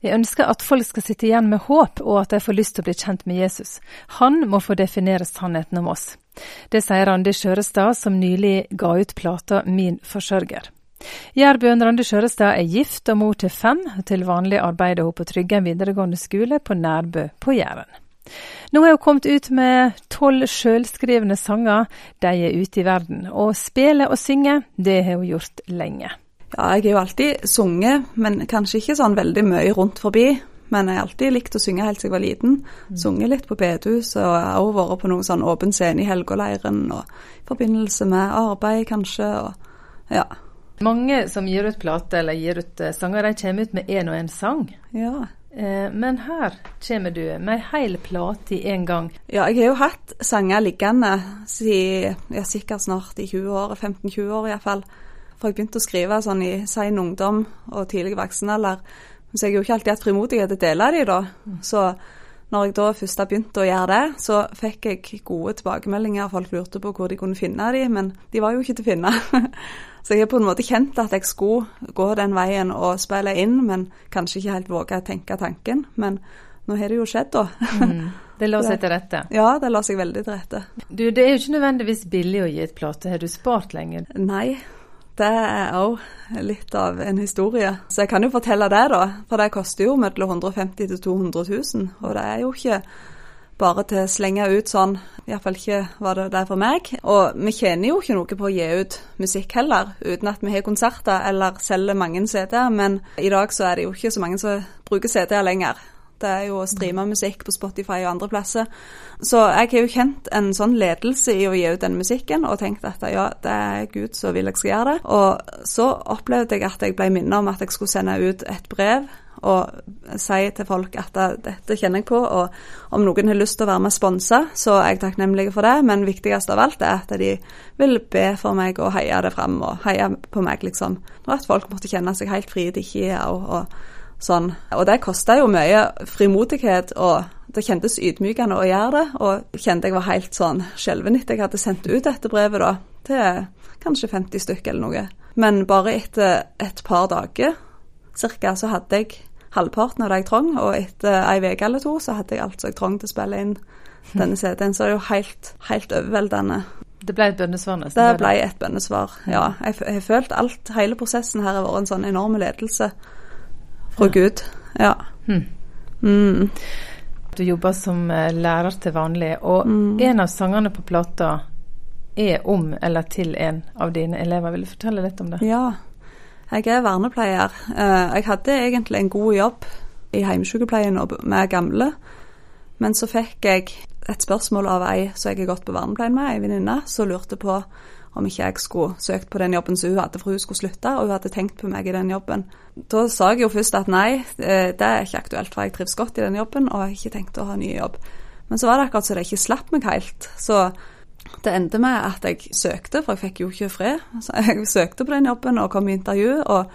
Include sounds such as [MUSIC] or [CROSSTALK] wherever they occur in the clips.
Jeg ønsker at folk skal sitte igjen med håp, og at de får lyst til å bli kjent med Jesus. Han må få definere sannheten om oss. Det sier Randi Skjørestad, som nylig ga ut plata Min forsørger. Jærbøen Randi Skjørestad er gift og mor til fem. Til vanlig arbeider hun på Tryggen videregående skole på Nærbø på Jæren. Nå har hun kommet ut med tolv sjølskrevne sanger. De er ute i verden. Og spille og synge, det har hun gjort lenge. Ja, jeg har jo alltid sunget, men kanskje ikke sånn veldig mye rundt forbi. Men jeg har alltid likt å synge helt siden jeg var liten. Mm. Sunget litt på bedehus, og jeg har også vært på noen sånn åpen scene i Helgåleiren og i forbindelse med arbeid, kanskje. og ja. Mange som gir ut plate eller gir ut uh, sanger, de kommer ut med én og én sang. Ja. Uh, men her kommer du med ei heil plate i én gang. Ja, jeg har jo hatt sanger liggende siden ja, sikkert snart i 20 år, 15-20 år iallfall. For jeg begynte å skrive sånn i sein ungdom og tidlig voksen alder. Så jeg har jo ikke alltid hatt frimodighet til å dele de da. Så når jeg da først begynte å gjøre det, så fikk jeg gode tilbakemeldinger. Folk lurte på hvor de kunne finne de, men de var jo ikke til å finne. [LAUGHS] så jeg har på en måte kjent at jeg skulle gå den veien og spille inn, men kanskje ikke helt våge å tenke tanken. Men nå har det jo skjedd, da. mm. [LAUGHS] Det la seg til rette? Ja, det la seg veldig til rette. Du, Det er jo ikke nødvendigvis billig å gi et plate. Har du spart lenge? Nei, det er òg litt av en historie. Så jeg kan jo fortelle det, da. For det koster jo mellom 150 000 til 200 000. Og det er jo ikke bare til å slenge ut sånn. Iallfall ikke var det det for meg. Og vi tjener jo ikke noe på å gi ut musikk heller, uten at vi har konserter eller selger mange CD-er. Men i dag så er det jo ikke så mange som bruker CD-er lenger. Det er jo å streame musikk på Spotify og andre plasser. Så jeg har jo kjent en sånn ledelse i å gi ut den musikken, og tenkt at ja, det er Gud som vil jeg skal gjøre det. Og så opplevde jeg at jeg ble minnet om at jeg skulle sende ut et brev og si til folk at dette kjenner jeg på, og om noen har lyst til å være med og sponse, så er jeg takknemlig for det. Men viktigst av alt er at de vil be for meg og heie det fram, og heie på meg, liksom. Og at folk måtte kjenne seg helt frie til ikke og sånn. Og det kosta jo mye frimodighet, og det kjentes ydmykende å gjøre det. Og kjente jeg var helt sånn skjelven etter jeg hadde sendt ut dette brevet, da, til kanskje 50 stykker eller noe. Men bare etter et par dager cirka så hadde jeg halvparten av det jeg trong, og etter ei uke eller to så hadde jeg alt som jeg trong til å spille inn denne [LAUGHS] CD-en. Så det er jo helt, helt overveldende. Det ble et bønnesvar, nesten? Det ble et bønnesvar, ja. Jeg har følt alt, hele prosessen her har vært en sånn enorm ledelse fra Gud. Ja. Hmm. Mm. Du jobber som eh, lærer til vanlig, og mm. en av sangene på plata er om eller til en av dine elever. Vil du fortelle litt om det? Ja, jeg er vernepleier. Eh, jeg hadde egentlig en god jobb i heimesykepleien med gamle, men så fikk jeg et spørsmål av ei som jeg har gått på vernepleien med, ei venninne, som lurte på om ikke jeg skulle søkt på den jobben som hun hadde, for hun skulle slutte, og hun hadde tenkt på meg i den jobben. Da sa jeg jo først at nei, eh, det er ikke aktuelt, for jeg trives godt i den jobben, og jeg har ikke tenkt å ha ny jobb. Men så var det akkurat så det ikke slapp meg helt. Så det endte med at jeg søkte, for jeg fikk jo ikke fred. Så jeg søkte på den jobben og kom i intervju, og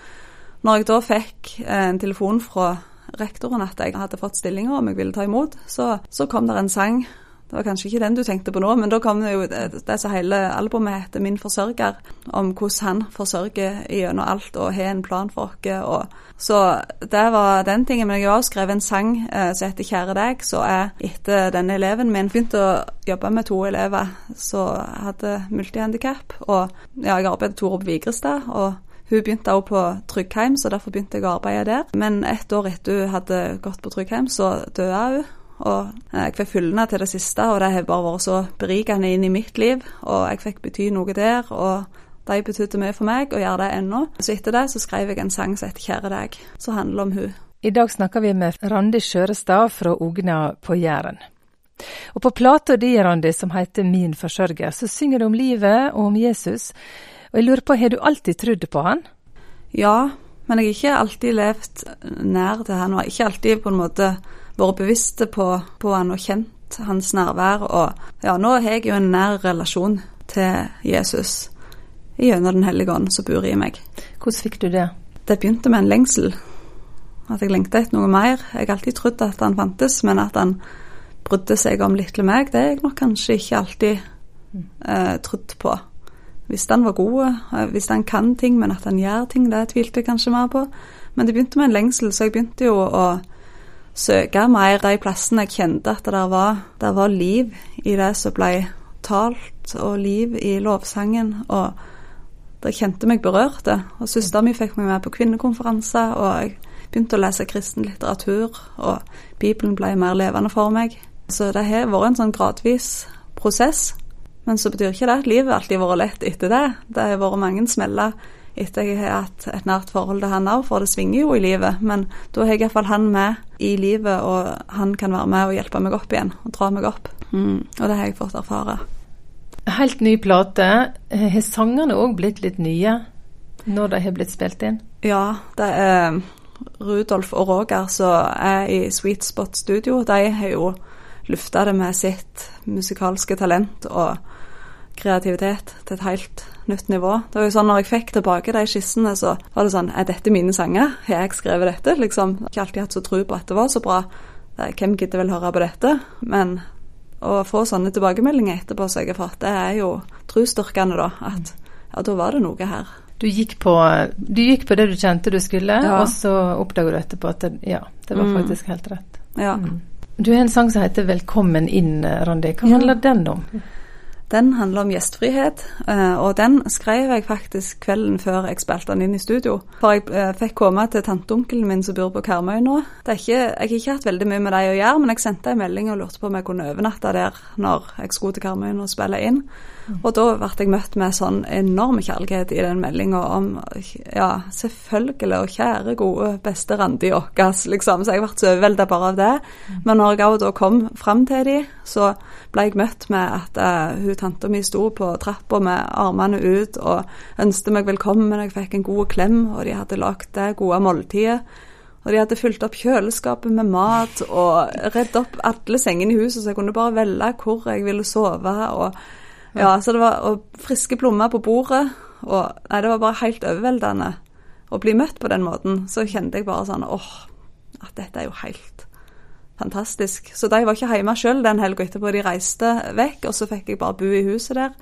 når jeg da fikk en telefon fra rektoren at jeg hadde fått stillinga om jeg ville ta imot, så, så kom det en sang det var kanskje ikke den du tenkte på nå, men da kom det jo det, som hele albumet heter 'Min forsørger', om hvordan han forsørger gjennom alt og har en plan for oss. Så det var den tingen. Men jeg har også skrevet en sang eh, som heter 'Kjære deg', så er etter denne eleven min begynte å jobbe med to elever som hadde multihandikap. Og ja, jeg arbeidet med år Vigrestad. og hun begynte også på Tryggheim, så derfor begynte jeg å arbeide der. Men ett år etter hun hadde gått på Tryggheim, så døde hun. Og jeg fikk fyllende til det siste, og det har bare vært så berikende inn i mitt liv. Og jeg fikk bety noe der, og de betydde mye for meg, og gjør det ennå. Så etter det så skrev jeg en sang som heter 'Kjære deg', som handler om hun. I dag snakker vi med Randi Skjørestad fra Ogna på Jæren. Og på plata di, Randi, som heter Min forsørger, så synger du om livet og om Jesus. Og jeg lurer på, har du alltid trodd på han? Ja, men jeg har ikke alltid levd nær til han, og ikke alltid på en måte vært bevisste på, på han og kjent hans nærvær. Og ja, nå har jeg jo en nær relasjon til Jesus gjennom Den hellige ånd som bor i meg. Hvordan fikk du det? Det begynte med en lengsel. At jeg lengta etter noe mer. Jeg har alltid trodd at han fantes, men at han brydde seg om lille meg, det har jeg nok kanskje ikke alltid eh, trodd på. Hvis han var god, eh, hvis han kan ting, men at han gjør ting, det tvilte jeg kanskje mer på. Men det begynte med en lengsel, så jeg begynte jo å søke mer de plassene jeg kjente at det var, det var liv i det som ble talt, og liv i lovsangen. og det kjente meg berørte. Og Søstera mi fikk meg med på kvinnekonferanser, og jeg begynte å lese kristen litteratur, og Bibelen ble mer levende for meg. Så det har vært en sånn gradvis prosess. Men så betyr ikke det at livet alltid har vært lett etter det. Det har vært mange smeller etter jeg har hatt et nært forhold til han òg, for det svinger jo i livet. Men da har jeg iallfall han med i livet, og han kan være med og hjelpe meg opp igjen og dra meg opp. Mm. Og det har jeg fått erfare. Helt ny plate. Har sangene òg blitt litt nye når de har blitt spilt inn? Ja, det er Rudolf og Roger som er i Sweet Spot Studio. De har jo lufta det med sitt musikalske talent og kreativitet til et helt nytt nivå. Det var jo sånn når jeg fikk tilbake de skissene, så var det sånn Er dette mine sanger? Har jeg skrevet dette? Liksom. Jeg har ikke alltid hatt så tro på at det var så bra. Hvem gidder vel høre på dette? Men å få sånne tilbakemeldinger etterpå som jeg har fått, det er jo trosstyrkende, da. At ja, da var det noe her. Du gikk, på, du gikk på det du kjente du skulle, ja. og så oppdager du etterpå at det, ja, det var mm. faktisk helt rett. Ja. Mm. Du har en sang som heter 'Velkommen inn', Randi. Hva handler den om? Den handler om gjestfrihet, eh, og den skrev jeg faktisk kvelden før jeg spilte den inn i studio. For jeg eh, fikk komme til tanteonkelen min som bor på Karmøy nå. Ikke, jeg har ikke hatt veldig mye med dem å gjøre, men jeg sendte en melding og lurte på om jeg kunne overnatte der når jeg skulle til Karmøy og spille inn. Og da ble jeg møtt med sånn enorm kjærlighet i den meldinga om ja, selvfølgelig og kjære, gode, beste Randi Åkas, liksom. Så jeg ble så overvelda bare av det. Men når jeg da kom fram til dem, så ble jeg møtt med at uh, hun tanta mi sto på trappa med armene ut og ønsket meg velkommen. Jeg fikk en god klem, og de hadde lagd det gode måltidet. Og de hadde fylt opp kjøleskapet med mat og redd opp alle sengene i huset, så jeg kunne bare velge hvor jeg ville sove. og ja, så det var og friske plommer på bordet. Og nei, det var bare helt overveldende å bli møtt på den måten. Så kjente jeg bare sånn åh, at dette er jo helt fantastisk. Så de var ikke hjemme sjøl den helga etterpå. De reiste vekk, og så fikk jeg bare bo i huset der.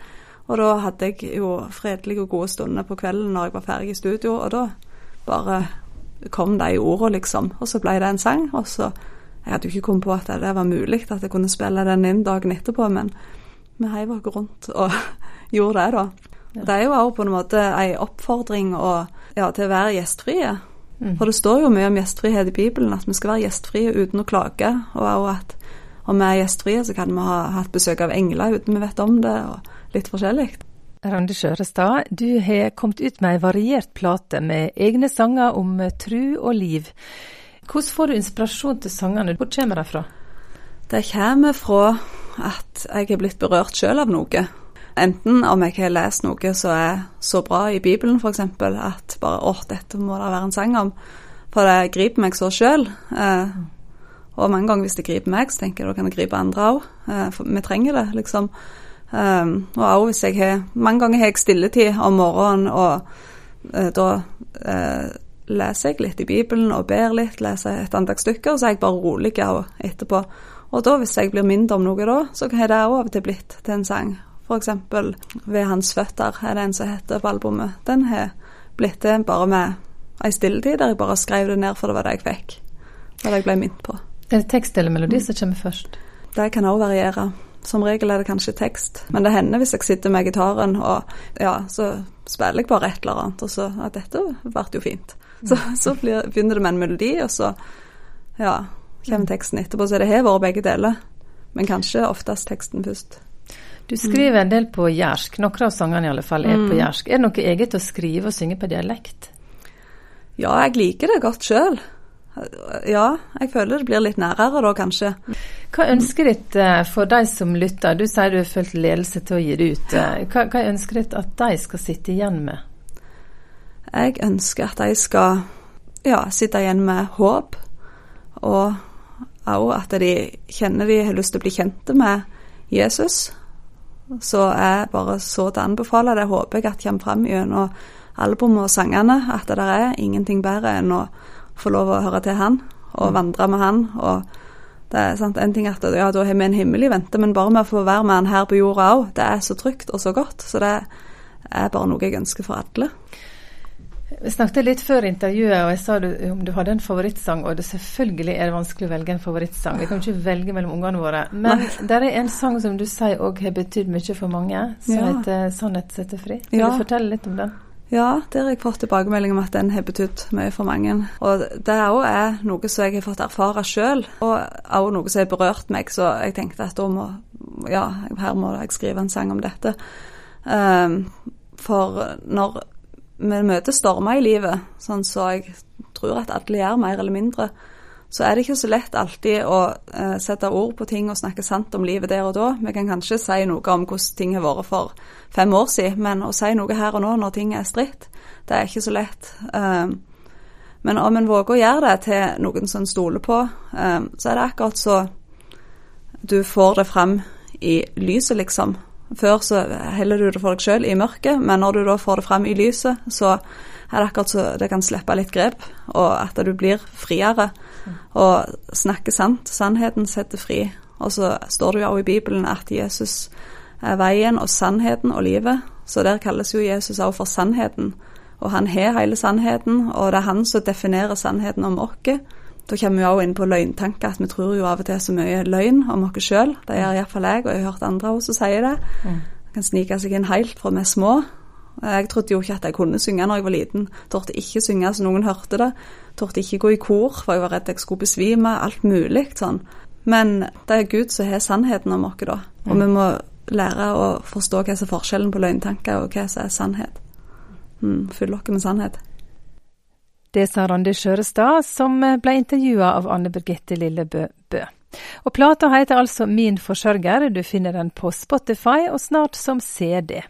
Og da hadde jeg jo fredelige og gode stunder på kvelden når jeg var ferdig i studio, og da bare kom de ordene, liksom. Og så ble det en sang. Og så Jeg hadde jo ikke kommet på at det var mulig at jeg kunne spille den inn dagen etterpå, men vi heiv oss rundt og gjorde [LAUGHS] det, da. Ja. Det er jo òg på en måte ei oppfordring og, ja, til å være gjestfrie. Mm. For det står jo mye om gjestfrihet i Bibelen, at vi skal være gjestfrie uten å klage. Og òg at om vi er gjestfrie, så kan vi ha hatt besøk av engler uten vi vet om det, og litt forskjellig. Randi Skjørestad, du har kommet ut med ei variert plate med egne sanger om tru og liv. Hvordan får du inspirasjon til sangene? Hvor kommer de fra? Det kommer fra at jeg er blitt berørt sjøl av noe. Enten om jeg har lest noe som er så bra i Bibelen, f.eks., at bare å, dette må det være en sang om. For det griper meg så sjøl. Eh, og mange ganger hvis det griper meg, så tenker jeg da kan det gripe andre òg. Eh, for vi trenger det, liksom. Eh, og òg hvis jeg har Mange ganger har jeg stilletid om morgenen, og eh, da eh, leser jeg litt i Bibelen og ber litt, leser et andagsstykke, og så er jeg bare rolig etterpå. Og da, hvis jeg blir mindre om noe da, så har det av og til blitt til en sang. F.eks. 'Ved hans føtter' er det en som heter på albumet. Den har blitt til bare med ei stilletid der jeg bare skrev det ned, for det var det jeg fikk. Det var det jeg ble minnet på. Er det tekst eller melodi som kommer først? Det kan òg variere. Som regel er det kanskje tekst, men det hender hvis jeg sitter med gitaren og ja, så spiller jeg bare et eller annet, og så at dette ble jo fint. Så, så begynner det med en melodi, og så ja, kommer teksten etterpå. Så det har vært begge deler, men kanskje oftest teksten først. Du skriver en del på jærsk. Noen av sangene i alle fall er mm. på jærsk. Er det noe eget å skrive og synge på dialekt? Ja, jeg liker det godt sjøl. Ja, jeg føler det blir litt nærere da, kanskje. Hva ønsker ditt eh, for de som lytter? Du sier du har følt ledelse til å gi det ut. Eh, hva, er ønsker ditt at de skal sitte igjen med? Jeg ønsker at de skal ja, sitte igjen med håp og òg at de kjenner de har lyst til å bli kjente med Jesus. Så er bare så til å anbefale det, håper jeg at kommer fram gjennom albumet og sangene, at det der er ingenting bedre enn å få lov å høre til han og mm. vandre med han. og det er sant, En ting at ja, da har vi en himmel i vente, men bare med å få være med han her på jorda òg, det er så trygt og så godt. Så det er bare noe jeg ønsker for alle. Vi snakket litt før intervjuet, og jeg sa du, om du hadde en favorittsang. Og det selvfølgelig er det vanskelig å velge en favorittsang. Vi kan ikke velge mellom ungene våre. Men [LAUGHS] det er en sang som du sier òg har betydd mye for mange, som Ja. heter 'Sannhet setter fri'. Vil Ja. du fortelle litt om den? Ja, der har jeg fått tilbakemelding om at den har betydd mye for mange. Og det òg er noe som jeg har fått erfare sjøl, og òg noe som har berørt meg, så jeg tenkte at da må Ja, her må jeg skrive en sang om dette. Um, for når vi møter stormer i livet, sånn som jeg tror at alle gjør, mer eller mindre, så er det ikke så lett alltid å eh, sette ord på ting og snakke sant om livet der og da. Vi kan kanskje si noe om hvordan ting har vært for fem år siden, men å si noe her og nå når ting er stritt, det er ikke så lett. Eh, men om en våger å gjøre det til noen som stoler på, eh, så er det akkurat så du får det fram i lyset, liksom. Før så heller du det for deg sjøl i mørket, men når du da får det fram i lyset, så er det akkurat så det kan slippe litt grep, og at du blir friere. Og snakker sant. Sannheten setter fri. Og så står det jo også i Bibelen at Jesus er veien og sannheten og livet. Så der kalles jo Jesus også for sannheten. Og han har hele sannheten, og det er han som definerer sannheten om oss. Da kommer vi også inn på løgntanker, at vi tror jo av og til så mye løgn om oss sjøl. Det gjør iallfall jeg, og jeg har hørt andre også si det. Det kan snike seg inn helt fra vi er små. Jeg trodde jo ikke at jeg kunne synge når jeg var liten. Torde ikke synge så noen hørte det. Torde ikke gå i kor, for jeg var redd jeg skulle besvime. Alt mulig sånn. Men det er Gud som har sannheten om oss, da. Og vi må lære å forstå hva som er forskjellen på løgntanker og hva som er sannhet. Mm, Fyll dere med sannhet. Det sa Randi Skjørestad, som ble intervjua av Anne Birgitte Lillebø Bø. Og plata heter altså Min forsørger. Du finner den på Spotify og snart som CD.